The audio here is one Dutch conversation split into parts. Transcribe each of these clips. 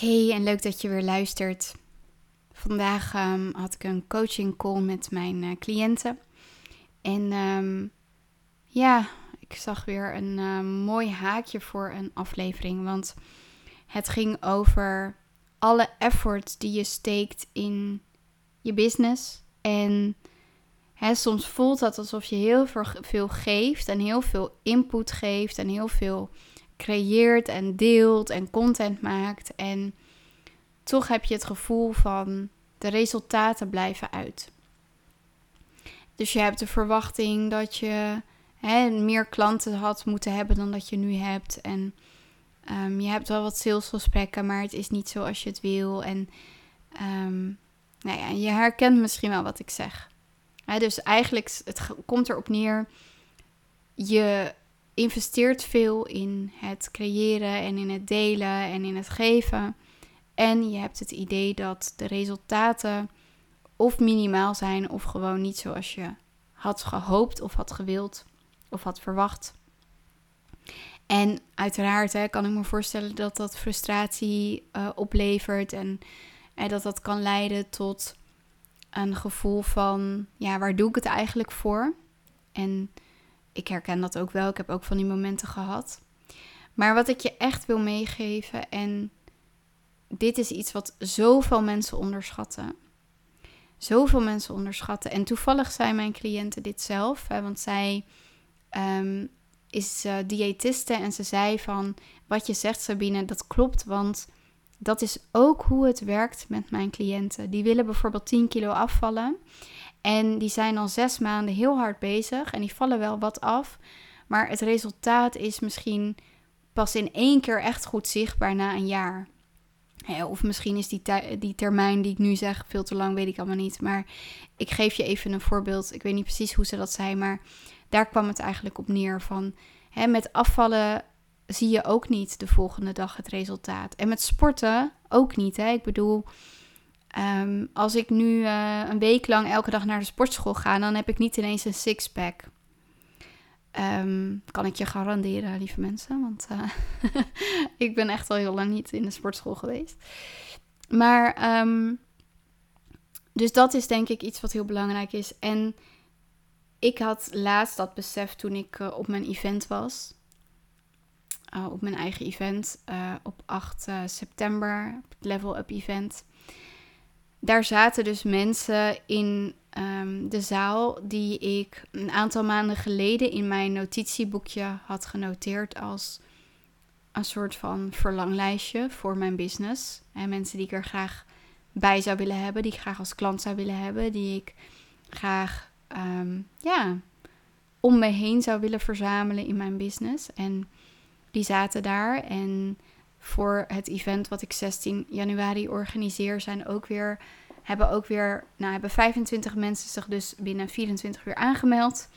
Hey, en leuk dat je weer luistert. Vandaag ehm, had ik een coaching call met mijn uh, cliënten. En ehm, ja, ik zag weer een uh, mooi haakje voor een aflevering. Want het ging over alle effort die je steekt in je business. En hè, soms voelt dat alsof je heel veel geeft en heel veel input geeft en heel veel creëert en deelt en content maakt. En toch heb je het gevoel van de resultaten blijven uit. Dus je hebt de verwachting dat je hè, meer klanten had moeten hebben dan dat je nu hebt. En um, je hebt wel wat salesgesprekken, maar het is niet zoals je het wil. En um, nou ja, je herkent misschien wel wat ik zeg. dus eigenlijk, het komt erop neer, je investeert veel in het creëren en in het delen en in het geven. En je hebt het idee dat de resultaten of minimaal zijn of gewoon niet zoals je had gehoopt of had gewild of had verwacht. En uiteraard hè, kan ik me voorstellen dat dat frustratie uh, oplevert en, en dat dat kan leiden tot een gevoel van, ja, waar doe ik het eigenlijk voor? En ik herken dat ook wel. Ik heb ook van die momenten gehad. Maar wat ik je echt wil meegeven, en dit is iets wat zoveel mensen onderschatten. Zoveel mensen onderschatten. En toevallig zijn mijn cliënten dit zelf, hè, want zij um, is uh, diëtiste en ze zei van wat je zegt Sabine, dat klopt, want dat is ook hoe het werkt met mijn cliënten. Die willen bijvoorbeeld 10 kilo afvallen. En die zijn al zes maanden heel hard bezig en die vallen wel wat af. Maar het resultaat is misschien pas in één keer echt goed zichtbaar na een jaar. of misschien is die, die termijn die ik nu zeg veel te lang, weet ik allemaal niet. Maar ik geef je even een voorbeeld. Ik weet niet precies hoe ze dat zei, maar daar kwam het eigenlijk op neer. Van, hè, met afvallen zie je ook niet de volgende dag het resultaat. En met sporten ook niet. Hè. Ik bedoel, Ehm, als ik nu eh, een week lang elke dag naar de sportschool ga, dan heb ik niet ineens een sixpack. Um, kan ik je garanderen, lieve mensen. Want uh, ik ben echt al heel lang niet in de sportschool geweest. Maar, um, dus dat is denk ik iets wat heel belangrijk is. En ik had laatst dat besef toen ik uh, op mijn event was. op mijn eigen event op 8 september, het Level Up Event daar zaten dus mensen in um, de zaal die ik een aantal maanden geleden in mijn notitieboekje had genoteerd als een soort van verlanglijstje voor mijn business. En mensen die ik er graag bij zou willen hebben, die ik graag als klant zou willen hebben, die ik graag um, ja, om me heen zou willen verzamelen in mijn business. En die zaten daar en voor het event wat ik 16 januari organiseer, zijn ook weer, hebben ook weer, nou hebben 25 mensen zich dus binnen 24 uur aangemeld.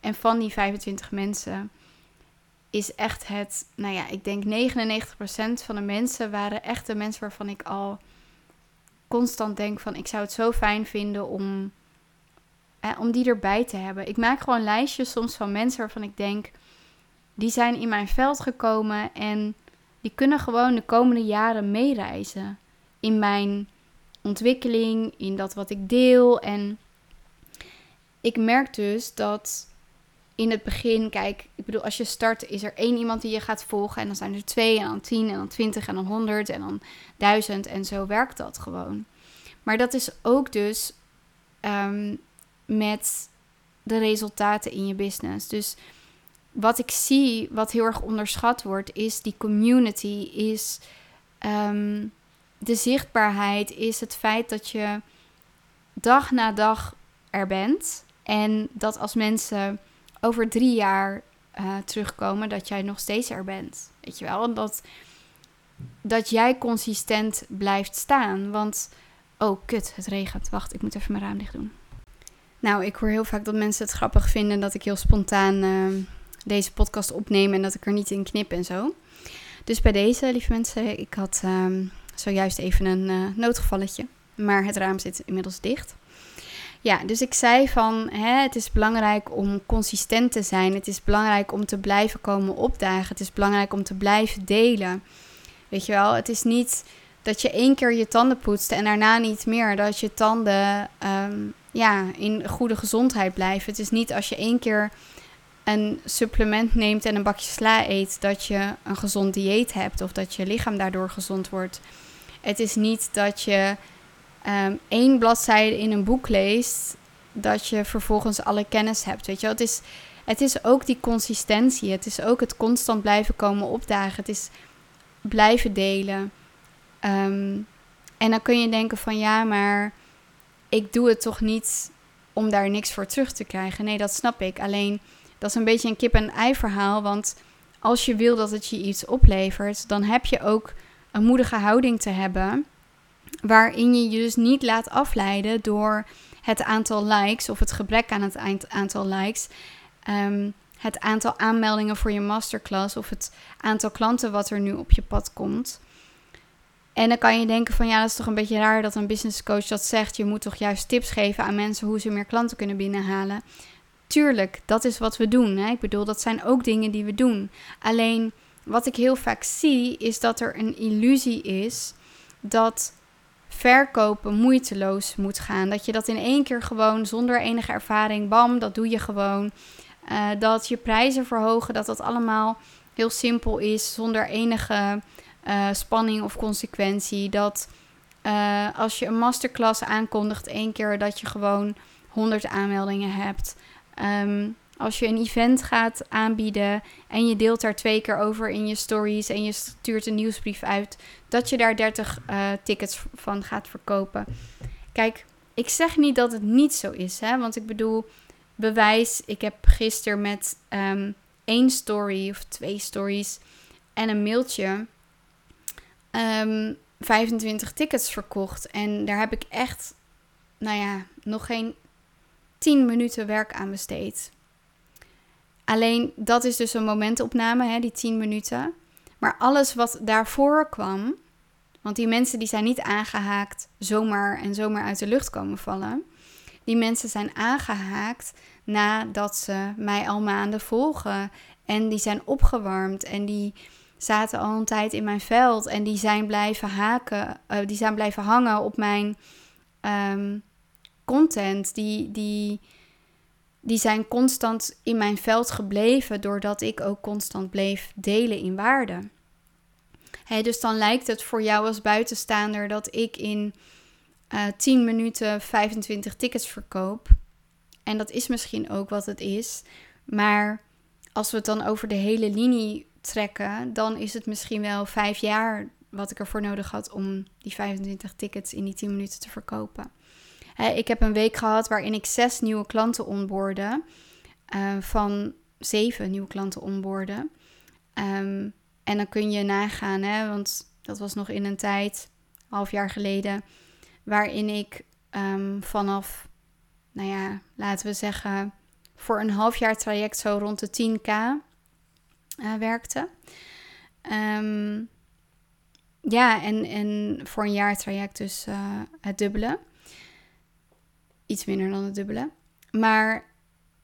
En van die 25 mensen is echt het, nou ja, ik denk 99% van de mensen waren echt de mensen waarvan ik al constant denk van ik zou het zo fijn vinden om, om die erbij te hebben. Ik maak gewoon lijstjes soms van mensen waarvan ik denk, die zijn in mijn veld gekomen en die kunnen gewoon de komende jaren meereizen in mijn ontwikkeling, in dat wat ik deel. En ik merk dus dat in het begin, kijk, ik bedoel, als je start, is er één iemand die je gaat volgen. En dan zijn er twee, en dan tien, en dan twintig, en dan honderd, en dan duizend. En zo werkt dat gewoon. Maar dat is ook dus um, met de resultaten in je business. Dus wat ik zie, wat heel erg onderschat wordt, is die community, is um, de zichtbaarheid, is het feit dat je dag na dag er bent. En dat als mensen over drie jaar uh, terugkomen, dat jij nog steeds er bent. Weet je wel? En dat, dat jij consistent blijft staan. Want, oh kut, het regent. Wacht, ik moet even mijn raam dicht doen. Nou, ik hoor heel vaak dat mensen het grappig vinden dat ik heel spontaan. Uh, deze podcast opnemen en dat ik er niet in knip en zo. Dus bij deze, lieve mensen, ik had um, zojuist even een uh, noodgevalletje. Maar het raam zit inmiddels dicht. Ja, dus ik zei van hè, het is belangrijk om consistent te zijn. Het is belangrijk om te blijven komen opdagen. Het is belangrijk om te blijven delen. Weet je wel, het is niet dat je één keer je tanden poetst en daarna niet meer. Dat je tanden ehm, ja, in goede gezondheid blijven. Het is niet als je één keer een supplement neemt en een bakje sla eet, dat je een gezond dieet hebt of dat je lichaam daardoor gezond wordt. Het is niet dat je um, één bladzijde in een boek leest, dat je vervolgens alle kennis hebt. Weet je wel? Het is, het is ook die consistentie. Het is ook het constant blijven komen opdagen. Het is blijven delen. Ehm, en dan kun je denken van ja, maar ik doe het toch niet om daar niks voor terug te krijgen. Nee, dat snap ik. Alleen dat is een beetje een kip-en-ei verhaal. Want als je wil dat het je iets oplevert, dan heb je ook een moedige houding te hebben. Waarin je je dus niet laat afleiden door het aantal likes of het gebrek aan het aantal likes. Ehm, het aantal aanmeldingen voor je masterclass of het aantal klanten wat er nu op je pad komt. En dan kan je denken van ja, dat is toch een beetje raar dat een business coach dat zegt. Je moet toch juist tips geven aan mensen hoe ze meer klanten kunnen binnenhalen. Tuurlijk, dat is wat we doen. Hè? Ik bedoel, dat zijn ook dingen die we doen. Alleen wat ik heel vaak zie, is dat er een illusie is dat verkopen moeiteloos moet gaan. Dat je dat in één keer gewoon zonder enige ervaring, bam, dat doe je gewoon. Uh, dat je prijzen verhogen, dat dat allemaal heel simpel is, zonder enige uh, spanning of consequentie. Dat uh, als je een masterclass aankondigt één keer, dat je gewoon 100 aanmeldingen hebt. Um, als je een event gaat aanbieden en je deelt daar twee keer over in je stories en je stuurt een nieuwsbrief uit, dat je daar 30 uh, tickets van gaat verkopen. Kijk, ik zeg niet dat het niet zo is, hè? want ik bedoel, bewijs, ik heb gisteren met um, één story of twee stories en een mailtje um, ehm, 25 tickets verkocht. En daar heb ik echt, nou ja, nog geen 10 minuten werk aan besteed. Alleen dat is dus een momentopname, hè, die 10 minuten. Maar alles wat daarvoor kwam, want die mensen die zijn niet aangehaakt zomaar en zomaar uit de lucht komen vallen. Die mensen zijn aangehaakt nadat ze mij al maanden volgen. En die zijn opgewarmd en die zaten al een tijd in mijn veld. En die zijn blijven haken, uh, die zijn blijven hangen op mijn um, content. Die, die, die zijn constant in mijn veld gebleven doordat ik ook constant bleef delen in waarde. dus dan lijkt het voor jou als buitenstaander dat ik in uh, eh, 10 minuten 25 tickets verkoop. En dat is misschien ook wat het is. Maar als we het dan over de hele linie trekken, dan is het misschien wel vijf jaar wat ik ervoor nodig had om die 25 tickets in die 10 minuten te verkopen ik heb een week gehad waarin ik zes nieuwe klanten onboorde. Uh, van zeven nieuwe klanten onboorden. Um, en dan kun je nagaan, hè, want dat was nog in een tijd, half jaar geleden, waarin ik um, vanaf, nou ja, laten we zeggen, voor een half jaar traject zo rond de 10k uh, eh, werkte. Ja, en, en voor een jaar traject dus uh, het dubbele iets minder dan het dubbele. Maar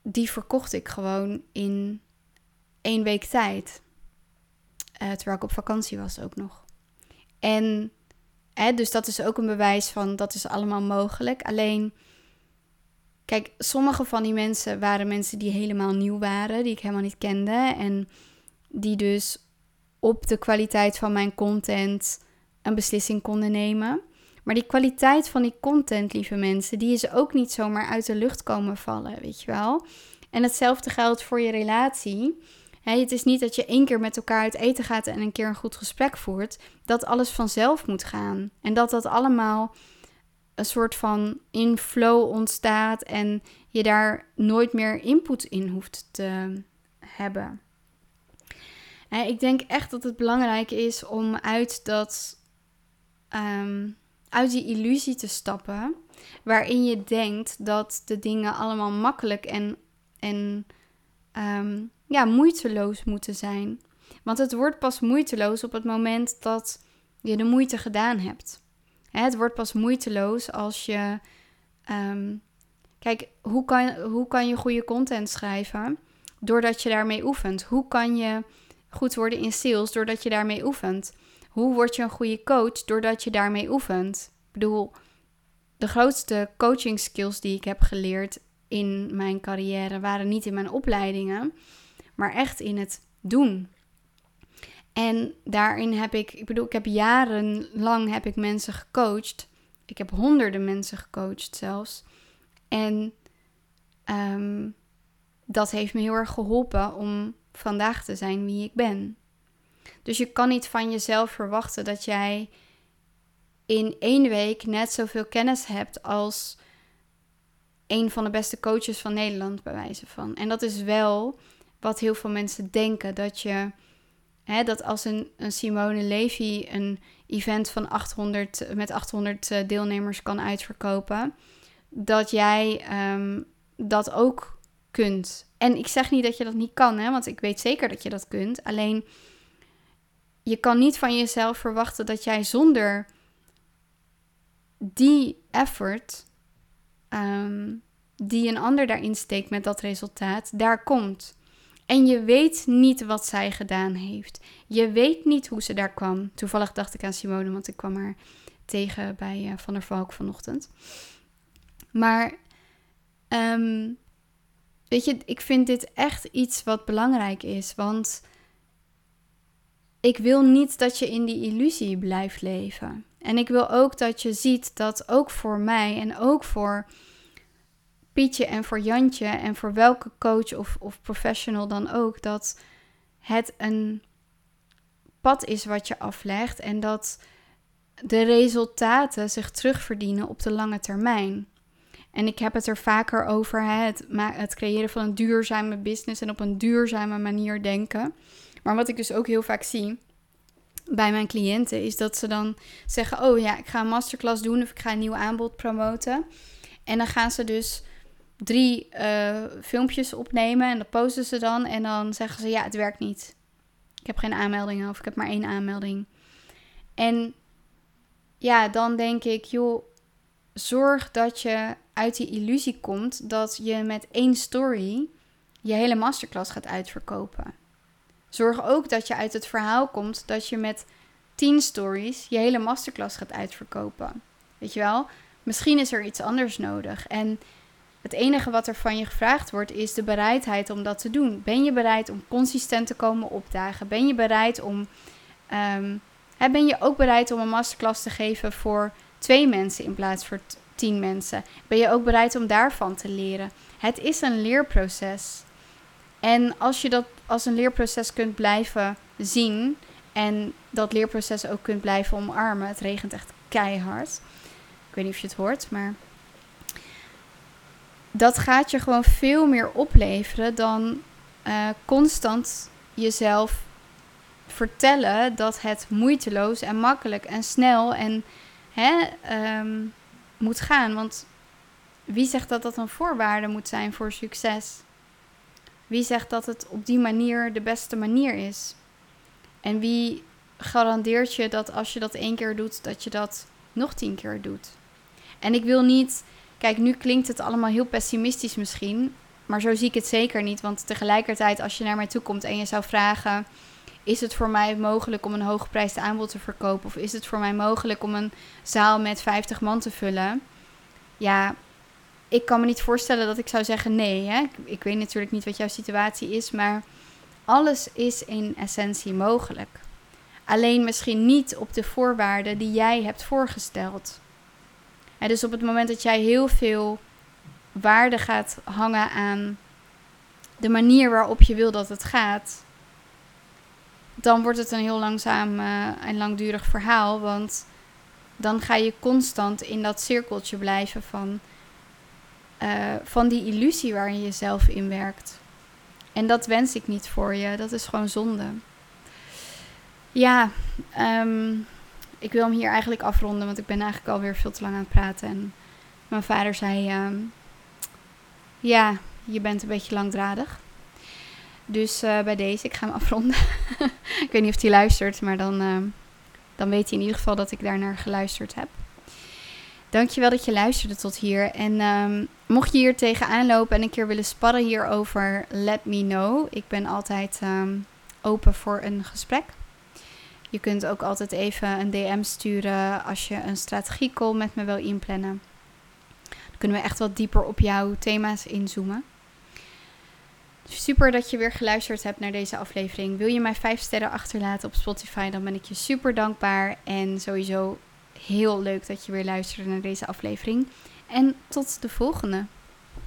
die verkocht ik gewoon in één week tijd. Uh, terwijl ik op vakantie was ook nog. En hè, dus dat is ook een bewijs van dat is allemaal mogelijk. Alleen, kijk, sommige van die mensen waren mensen die helemaal nieuw waren, die ik helemaal niet kende. En die dus op de kwaliteit van mijn content een beslissing konden nemen. Maar die kwaliteit van die content, lieve mensen, die is ook niet zomaar uit de lucht komen vallen, weet je wel. En hetzelfde geldt voor je relatie. het is niet dat je één keer met elkaar uit eten gaat en een keer een goed gesprek voert. Dat alles vanzelf moet gaan. En dat dat allemaal een soort van in flow ontstaat en je daar nooit meer input in hoeft te hebben. ik denk echt dat het belangrijk is om uit dat um, uit die illusie te stappen. Waarin je denkt dat de dingen allemaal makkelijk en, en um, ja, moeiteloos moeten zijn. Want het wordt pas moeiteloos op het moment dat je de moeite gedaan hebt. Het wordt pas moeiteloos als je. Um, kijk, hoe kan, hoe kan je goede content schrijven? Doordat je daarmee oefent. Hoe kan je goed worden in sales? Doordat je daarmee oefent. Hoe word je een goede coach? Doordat je daarmee oefent. Ik bedoel, de grootste coaching skills die ik heb geleerd in mijn carrière waren niet in mijn opleidingen, maar echt in het doen. En daarin heb ik, ik bedoel, ik heb jarenlang heb ik mensen gecoacht. Ik heb honderden mensen gecoacht zelfs. En um, dat heeft me heel erg geholpen om vandaag te zijn wie ik ben. Dus je kan niet van jezelf verwachten dat jij in één week net zoveel kennis hebt als een van de beste coaches van Nederland, bij wijze van. En dat is wel wat heel veel mensen denken: dat je. Hè, dat als een, een Simone Levy een event van 800, met 800 eh, deelnemers kan uitverkopen, dat jij um, dat ook kunt. En ik zeg niet dat je dat niet kan, hè, want ik weet zeker dat je dat kunt. Alleen je kan niet van jezelf verwachten dat jij zonder die effort Ehm, die een ander daarin steekt met dat resultaat, daar komt. En je weet niet wat zij gedaan heeft. Je weet niet hoe ze daar kwam. Toevallig dacht ik aan Simone, want ik kwam haar tegen bij uh, Van der Valk vanochtend. Maar ehm, weet je, ik vind dit echt iets wat belangrijk is. Want ik wil niet dat je in die illusie blijft leven. En ik wil ook dat je ziet dat ook voor mij en ook voor Pietje en voor Jantje en voor welke coach of, of professional dan ook, dat het een pad is wat je aflegt en dat de resultaten zich terugverdienen op de lange termijn. En ik heb het er vaker over, hè, het, het creëren van een duurzame business en op een duurzame manier denken. Maar wat ik dus ook heel vaak zie, bij mijn cliënten is dat ze dan zeggen: Oh ja, ik ga een masterclass doen of ik ga een nieuw aanbod promoten. En dan gaan ze dus drie uh, filmpjes opnemen en dat posten ze dan. En dan zeggen ze: Ja, het werkt niet. Ik heb geen aanmeldingen of ik heb maar één aanmelding. En ja, dan denk ik: joh, zorg dat je uit die illusie komt dat je met één story je hele masterclass gaat uitverkopen. Zorg ook dat je uit het verhaal komt dat je met 10 stories je hele masterclass gaat uitverkopen. Weet je wel? Misschien is er iets anders nodig. En het enige wat er van je gevraagd wordt is de bereidheid om dat te doen. Ben je bereid om consistent te komen opdagen? Ben je bereid om. Um, ben je ook bereid om een masterclass te geven voor twee mensen in plaats voor tien mensen? Ben je ook bereid om daarvan te leren? Het is een leerproces. En als je dat als een leerproces kunt blijven zien en dat leerproces ook kunt blijven omarmen. Het regent echt keihard. Ik weet niet of je het hoort, maar dat gaat je gewoon veel meer opleveren dan uh, constant jezelf vertellen dat het moeiteloos en makkelijk en snel en hè, um, moet gaan. Want wie zegt dat dat een voorwaarde moet zijn voor succes? Wie zegt dat het op die manier de beste manier is? En wie garandeert je dat als je dat één keer doet, dat je dat nog tien keer doet? En ik wil niet. Kijk, nu klinkt het allemaal heel pessimistisch misschien. Maar zo zie ik het zeker niet. Want tegelijkertijd, als je naar mij toe komt en je zou vragen: Is het voor mij mogelijk om een hooggeprijsd aanbod te verkopen? Of is het voor mij mogelijk om een zaal met 50 man te vullen? Ja, ik kan me niet voorstellen dat ik zou zeggen nee. Hè? Ik, weet natuurlijk niet wat jouw situatie is, maar alles is in essentie mogelijk. Alleen misschien niet op de voorwaarden die jij hebt voorgesteld. Dus op het moment dat jij heel veel waarde gaat hangen aan de manier waarop je wil dat het gaat, dan wordt het een heel langzaam uh, en langdurig verhaal. Want dan ga je constant in dat cirkeltje blijven van uh, van die illusie waar je jezelf in werkt. En dat wens ik niet voor je. Dat is gewoon zonde. Ja, um, ik wil hem hier eigenlijk afronden, want ik ben eigenlijk alweer veel te lang aan het praten. En mijn vader zei: um, Ja, je bent een beetje langdradig. Dus uh, bij deze, ik ga hem afronden. ik weet niet of hij luistert, maar dan, uh, dan weet hij in ieder geval dat ik daarnaar geluisterd heb. Dankjewel dat je luisterde tot hier. En um, mocht je hier tegenaan lopen en een keer willen sparren hierover, let me know. Ik ben altijd um, open voor een gesprek. Je kunt ook altijd even een DM sturen als je een strategiecall met me wil inplannen. Dan kunnen we echt wat dieper op jouw thema's inzoomen. Super dat je weer geluisterd hebt naar deze aflevering. Wil je mij 5 sterren achterlaten op Spotify, dan ben ik je super dankbaar. En sowieso heel leuk dat je weer luisterde naar deze aflevering. En tot de volgende.